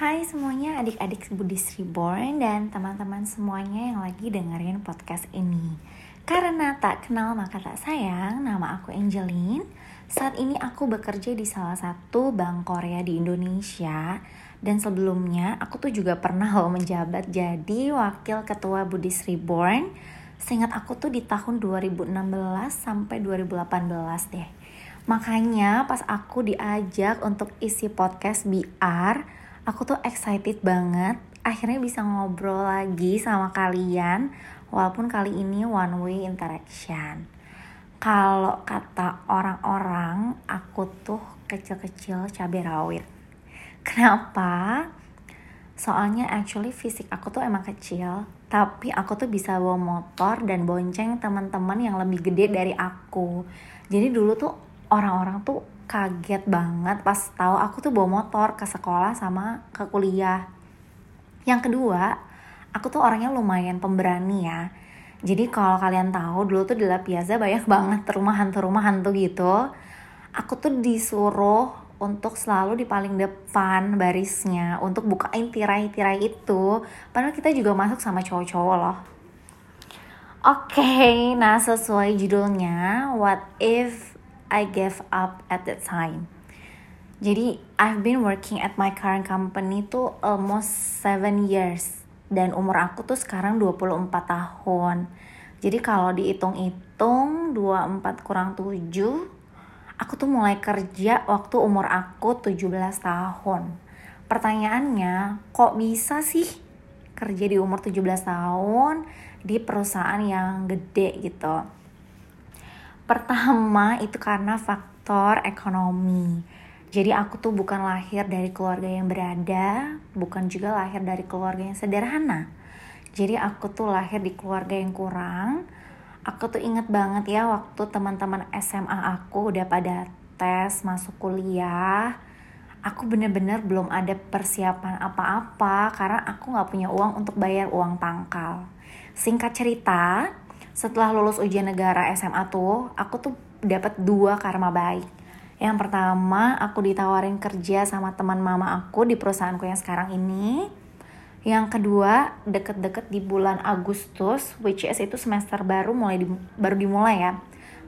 Hai semuanya adik-adik Budis Reborn dan teman-teman semuanya yang lagi dengerin podcast ini. Karena tak kenal maka tak sayang, nama aku Angeline. Saat ini aku bekerja di salah satu bank Korea di Indonesia. Dan sebelumnya aku tuh juga pernah loh menjabat jadi wakil ketua Budis Reborn Seingat aku tuh di tahun 2016 sampai 2018 deh. Makanya pas aku diajak untuk isi podcast BR aku tuh excited banget akhirnya bisa ngobrol lagi sama kalian walaupun kali ini one way interaction. Kalau kata orang-orang aku tuh kecil-kecil cabai rawit. Kenapa? Soalnya actually fisik aku tuh emang kecil tapi aku tuh bisa bawa motor dan bonceng teman-teman yang lebih gede dari aku. Jadi dulu tuh orang-orang tuh kaget banget pas tahu aku tuh bawa motor ke sekolah sama ke kuliah. Yang kedua, aku tuh orangnya lumayan pemberani ya. Jadi kalau kalian tahu dulu tuh di La Piazza banyak banget rumah hantu-rumah hantu gitu. Aku tuh disuruh untuk selalu di paling depan barisnya untuk bukain tirai-tirai itu. Padahal kita juga masuk sama cowok-cowok loh. Oke, okay, nah sesuai judulnya, what if I gave up at that time. Jadi I've been working at my current company tuh almost 7 years dan umur aku tuh sekarang 24 tahun. Jadi kalau dihitung-hitung 24 kurang 7 aku tuh mulai kerja waktu umur aku 17 tahun. Pertanyaannya, kok bisa sih kerja di umur 17 tahun di perusahaan yang gede gitu? Pertama itu karena faktor ekonomi. Jadi aku tuh bukan lahir dari keluarga yang berada, bukan juga lahir dari keluarga yang sederhana. Jadi aku tuh lahir di keluarga yang kurang. Aku tuh inget banget ya waktu teman-teman SMA aku udah pada tes masuk kuliah. Aku bener-bener belum ada persiapan apa-apa karena aku gak punya uang untuk bayar uang pangkal. Singkat cerita, setelah lulus ujian negara SMA tuh aku tuh dapat dua karma baik. Yang pertama aku ditawarin kerja sama teman mama aku di perusahaanku yang sekarang ini. Yang kedua deket-deket di bulan Agustus which is itu semester baru mulai di, baru dimulai ya.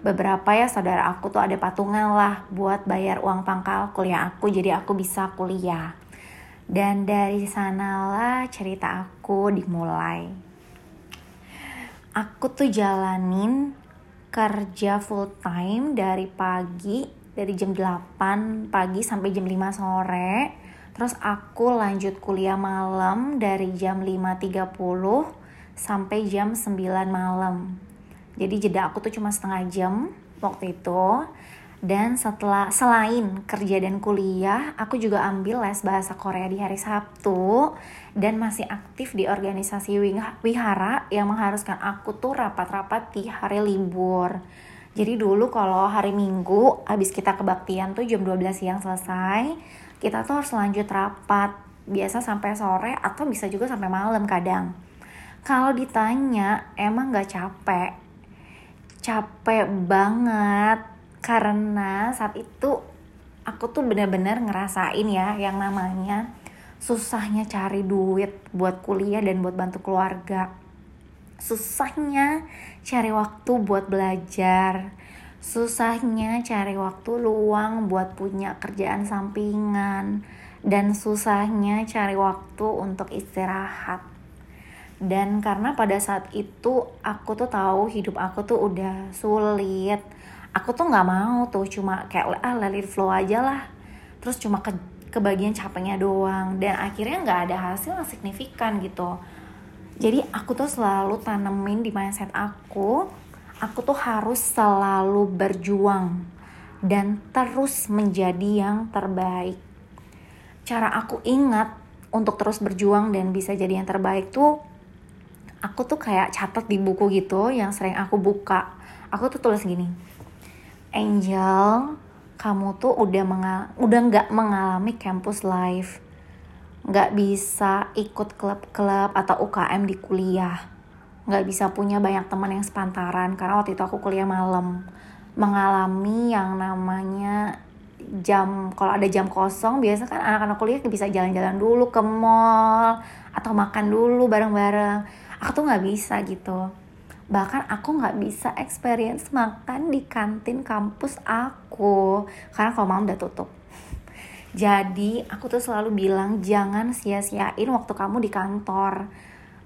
Beberapa ya saudara aku tuh ada patungan lah buat bayar uang pangkal kuliah aku jadi aku bisa kuliah. Dan dari sanalah cerita aku dimulai aku tuh jalanin kerja full time dari pagi dari jam 8 pagi sampai jam 5 sore. Terus aku lanjut kuliah malam dari jam 5.30 sampai jam 9 malam. Jadi jeda aku tuh cuma setengah jam waktu itu dan setelah selain kerja dan kuliah, aku juga ambil les bahasa Korea di hari Sabtu dan masih aktif di organisasi wihara yang mengharuskan aku tuh rapat-rapat di hari libur. Jadi dulu kalau hari Minggu habis kita kebaktian tuh jam 12 siang selesai, kita tuh harus lanjut rapat. Biasa sampai sore atau bisa juga sampai malam kadang. Kalau ditanya, emang gak capek? Capek banget karena saat itu aku tuh bener-bener ngerasain ya yang namanya susahnya cari duit buat kuliah dan buat bantu keluarga. Susahnya cari waktu buat belajar. Susahnya cari waktu luang buat punya kerjaan sampingan. Dan susahnya cari waktu untuk istirahat. Dan karena pada saat itu aku tuh tahu hidup aku tuh udah sulit aku tuh nggak mau tuh cuma kayak ah let it flow aja lah. Terus cuma ke kebagian capeknya doang dan akhirnya nggak ada hasil yang signifikan gitu. Jadi aku tuh selalu tanemin di mindset aku aku tuh harus selalu berjuang dan terus menjadi yang terbaik. Cara aku ingat untuk terus berjuang dan bisa jadi yang terbaik tuh aku tuh kayak catat di buku gitu yang sering aku buka. Aku tuh tulis gini Angel, kamu tuh udah mengal udah nggak mengalami campus life, nggak bisa ikut klub-klub atau UKM di kuliah, nggak bisa punya banyak teman yang sepantaran karena waktu itu aku kuliah malam, mengalami yang namanya jam kalau ada jam kosong biasa kan anak-anak kuliah bisa jalan-jalan dulu ke mall atau makan dulu bareng-bareng. Aku tuh nggak bisa gitu bahkan aku nggak bisa experience makan di kantin kampus aku. Karena kalau malam udah tutup. Jadi aku tuh selalu bilang jangan sia-siain waktu kamu di kantor.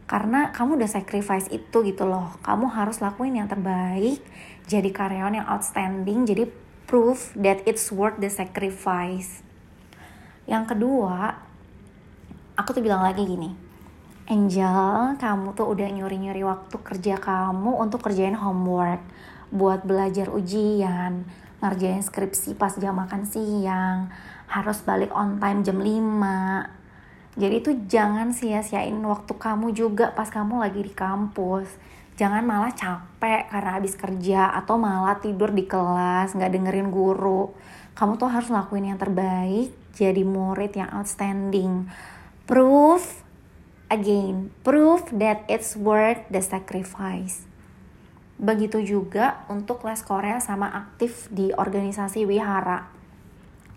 Karena kamu udah sacrifice itu gitu loh. Kamu harus lakuin yang terbaik jadi karyawan yang outstanding jadi proof that it's worth the sacrifice. Yang kedua aku tuh bilang lagi gini Angel, kamu tuh udah nyuri-nyuri waktu kerja kamu untuk kerjain homework, buat belajar ujian, ngerjain skripsi pas jam makan siang, harus balik on time jam 5. Jadi tuh jangan sia-siain waktu kamu juga pas kamu lagi di kampus. Jangan malah capek karena habis kerja atau malah tidur di kelas, nggak dengerin guru. Kamu tuh harus lakuin yang terbaik, jadi murid yang outstanding. Proof Again, proof that it's worth the sacrifice. Begitu juga untuk les Korea sama aktif di organisasi Wihara.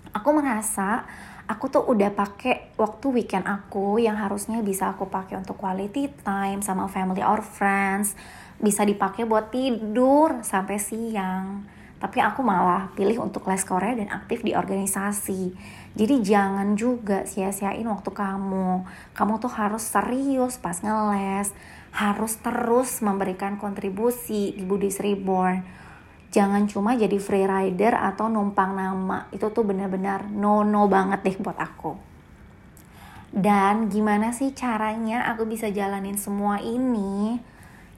Aku merasa aku tuh udah pakai waktu weekend aku yang harusnya bisa aku pakai untuk quality time sama family or friends, bisa dipakai buat tidur sampai siang tapi aku malah pilih untuk les Korea dan aktif di organisasi. Jadi jangan juga sia-siain waktu kamu. Kamu tuh harus serius pas ngeles, harus terus memberikan kontribusi di Buddhist Reborn. Jangan cuma jadi free rider atau numpang nama. Itu tuh benar-benar no-no banget deh buat aku. Dan gimana sih caranya aku bisa jalanin semua ini?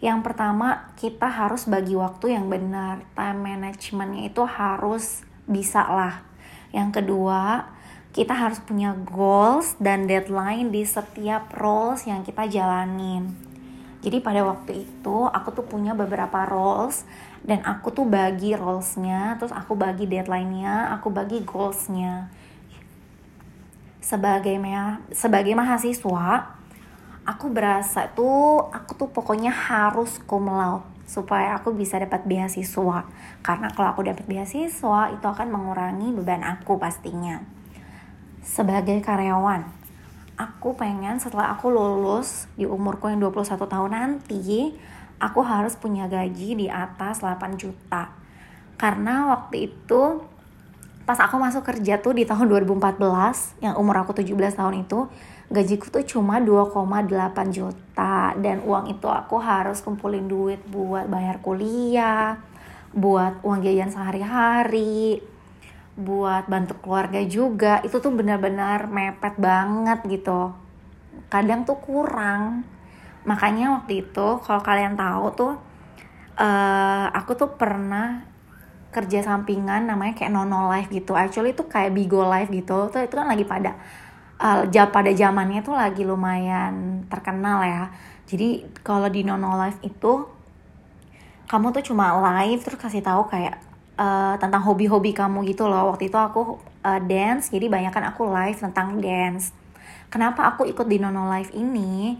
Yang pertama, kita harus bagi waktu yang benar. Time managementnya itu harus bisa lah. Yang kedua, kita harus punya goals dan deadline di setiap roles yang kita jalanin. Jadi pada waktu itu aku tuh punya beberapa roles dan aku tuh bagi rolesnya, terus aku bagi deadline-nya, aku bagi goals-nya. Sebagai sebagai mahasiswa, aku berasa tuh aku tuh pokoknya harus cum laude supaya aku bisa dapat beasiswa. Karena kalau aku dapat beasiswa itu akan mengurangi beban aku pastinya. Sebagai karyawan aku pengen setelah aku lulus di umurku yang 21 tahun nanti aku harus punya gaji di atas 8 juta. Karena waktu itu pas aku masuk kerja tuh di tahun 2014 yang umur aku 17 tahun itu gajiku tuh cuma 2,8 juta dan uang itu aku harus kumpulin duit buat bayar kuliah, buat uang jajan sehari-hari, buat bantu keluarga juga. Itu tuh benar-benar mepet banget gitu. Kadang tuh kurang. Makanya waktu itu kalau kalian tahu tuh uh, aku tuh pernah kerja sampingan namanya kayak Nono Life gitu. Actually itu kayak Bigo Life gitu. Tuh itu kan lagi pada uh, pada zamannya tuh lagi lumayan terkenal ya. Jadi kalau di Nono Live itu kamu tuh cuma live terus kasih tahu kayak uh, tentang hobi-hobi kamu gitu loh. Waktu itu aku uh, dance, jadi banyak kan aku live tentang dance. Kenapa aku ikut di Nono Live ini?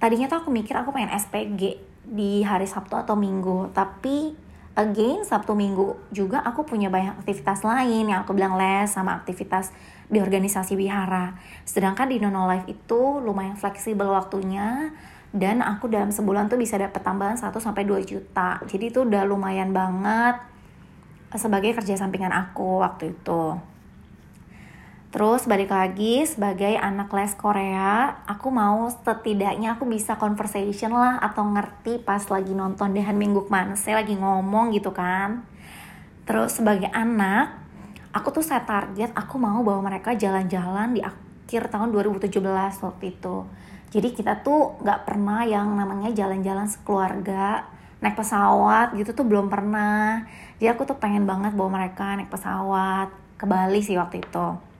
Tadinya tuh aku mikir aku pengen SPG di hari Sabtu atau Minggu, tapi again Sabtu Minggu juga aku punya banyak aktivitas lain yang aku bilang les sama aktivitas di organisasi wihara. Sedangkan di Nono Life itu lumayan fleksibel waktunya dan aku dalam sebulan tuh bisa dapat tambahan 1 sampai 2 juta. Jadi itu udah lumayan banget sebagai kerja sampingan aku waktu itu. Terus balik lagi sebagai anak les Korea, aku mau setidaknya aku bisa conversation lah atau ngerti pas lagi nonton Dehan Minggu ke mana saya lagi ngomong gitu kan. Terus sebagai anak, aku tuh saya target aku mau bawa mereka jalan-jalan di akhir tahun 2017 waktu itu. Jadi kita tuh nggak pernah yang namanya jalan-jalan sekeluarga naik pesawat gitu tuh belum pernah. Jadi aku tuh pengen banget bawa mereka naik pesawat ke Bali sih waktu itu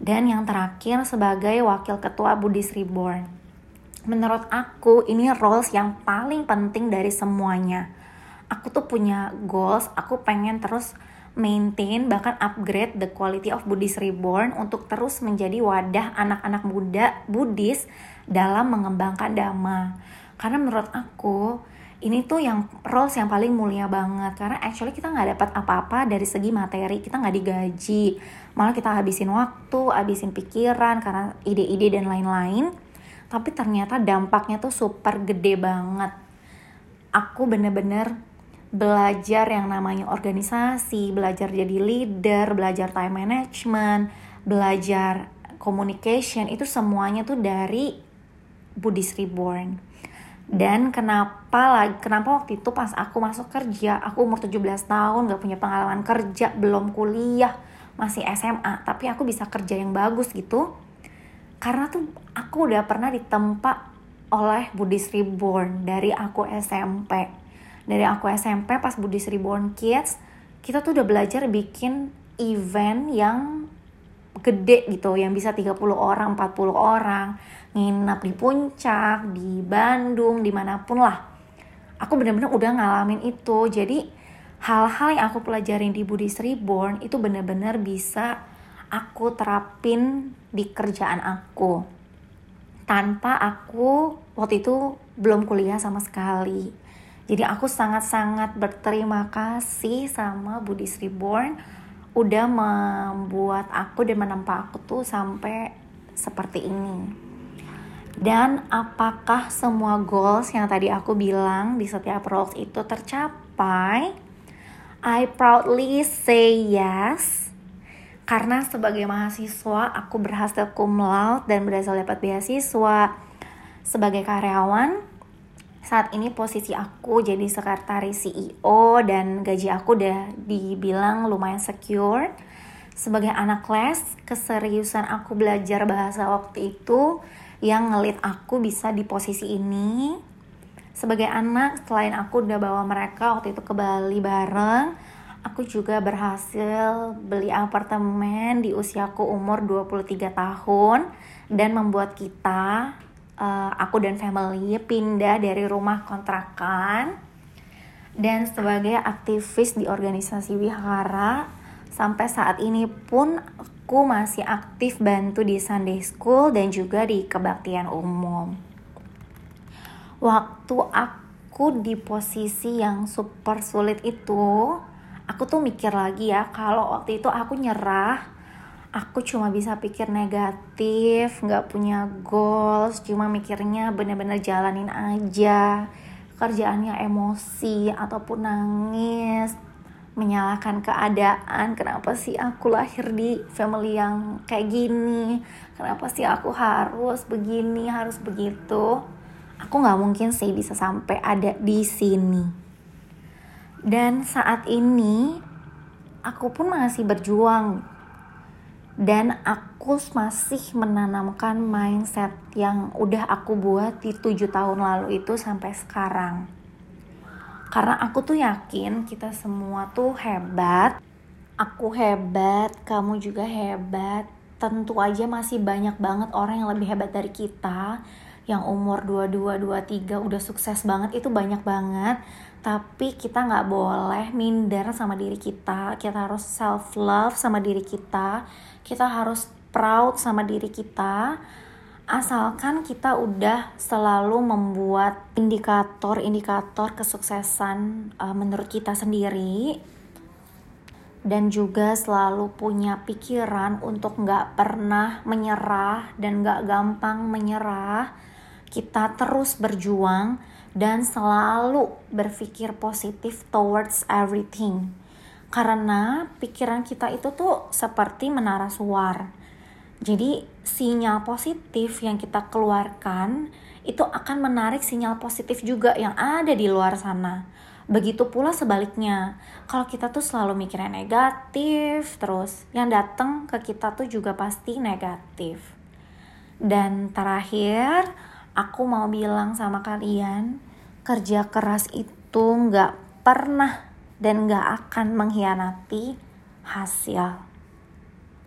dan yang terakhir sebagai wakil ketua Buddhist Reborn. Menurut aku ini roles yang paling penting dari semuanya. Aku tuh punya goals, aku pengen terus maintain bahkan upgrade the quality of Buddhist Reborn untuk terus menjadi wadah anak-anak muda Buddhis dalam mengembangkan dhamma. Karena menurut aku ini tuh yang roles yang paling mulia banget. Karena actually kita nggak dapat apa-apa dari segi materi. Kita nggak digaji. Malah kita habisin waktu habisin pikiran karena ide-ide dan lain-lain. Tapi ternyata dampaknya tuh super gede banget. Aku bener-bener belajar yang namanya organisasi belajar jadi leader belajar time management belajar communication. Itu semuanya tuh dari Buddhist Reborn dan kenapa lagi kenapa waktu itu pas aku masuk kerja aku umur 17 tahun gak punya pengalaman kerja belum kuliah masih SMA tapi aku bisa kerja yang bagus gitu. Karena tuh aku udah pernah ditempa oleh Buddhist Reborn dari aku SMP dari aku SMP pas Buddhist Reborn Kids kita tuh udah belajar bikin event yang gede gitu yang bisa 30 orang 40 orang nginap di puncak di Bandung di mana pun lah. Aku bener-bener udah ngalamin itu. Jadi hal-hal yang aku pelajarin di Buddhist Reborn itu bener-bener bisa aku terapin di kerjaan aku. Tanpa aku waktu itu belum kuliah sama sekali. Jadi aku sangat-sangat berterima kasih sama Buddhist Reborn udah membuat aku dan menempa aku tuh sampai seperti ini. Dan apakah semua goals yang tadi aku bilang di setiap roles itu tercapai? I proudly say yes. Karena sebagai mahasiswa aku berhasil cum laude dan berhasil dapat beasiswa. Sebagai karyawan, saat ini posisi aku jadi sekretaris CEO dan gaji aku udah dibilang lumayan secure. Sebagai anak les, keseriusan aku belajar bahasa waktu itu yang ngelit aku bisa di posisi ini. Sebagai anak selain aku udah bawa mereka waktu itu ke Bali bareng aku juga berhasil beli apartemen di usiaku umur 23 tahun dan membuat kita uh, aku dan family pindah dari rumah kontrakan dan sebagai aktivis di organisasi wihara sampai saat ini pun aku masih aktif bantu di Sunday School dan juga di kebaktian umum. Waktu aku di posisi yang super sulit itu, aku tuh mikir lagi ya kalau waktu itu aku nyerah, aku cuma bisa pikir negatif, nggak punya goals, cuma mikirnya bener-bener jalanin aja, kerjaannya emosi ataupun nangis, menyalahkan keadaan. Kenapa sih aku lahir di family yang kayak gini? Kenapa sih aku harus begini harus begitu? Aku nggak mungkin sih bisa sampai ada di sini. Dan saat ini aku pun masih berjuang. Dan aku masih menanamkan mindset yang udah aku buat di tujuh tahun lalu itu sampai sekarang karena aku tuh yakin kita semua tuh hebat. Aku hebat kamu juga hebat. Tentu aja masih banyak banget orang yang lebih hebat dari kita. Yang umur 22, 23 udah sukses banget itu banyak banget. Tapi kita nggak boleh minder sama diri kita. Kita harus self love sama diri kita. Kita harus proud sama diri kita asalkan kita udah selalu membuat indikator-indikator kesuksesan uh, menurut kita sendiri dan juga selalu punya pikiran untuk nggak pernah menyerah dan nggak gampang menyerah kita terus berjuang dan selalu berpikir positif towards everything. Karena pikiran kita itu tuh seperti menara suar jadi sinyal positif yang kita keluarkan itu akan menarik sinyal positif juga yang ada di luar sana. Begitu pula sebaliknya, kalau kita tuh selalu mikirnya negatif, terus yang datang ke kita tuh juga pasti negatif. Dan terakhir, aku mau bilang sama kalian, kerja keras itu nggak pernah dan nggak akan mengkhianati hasil.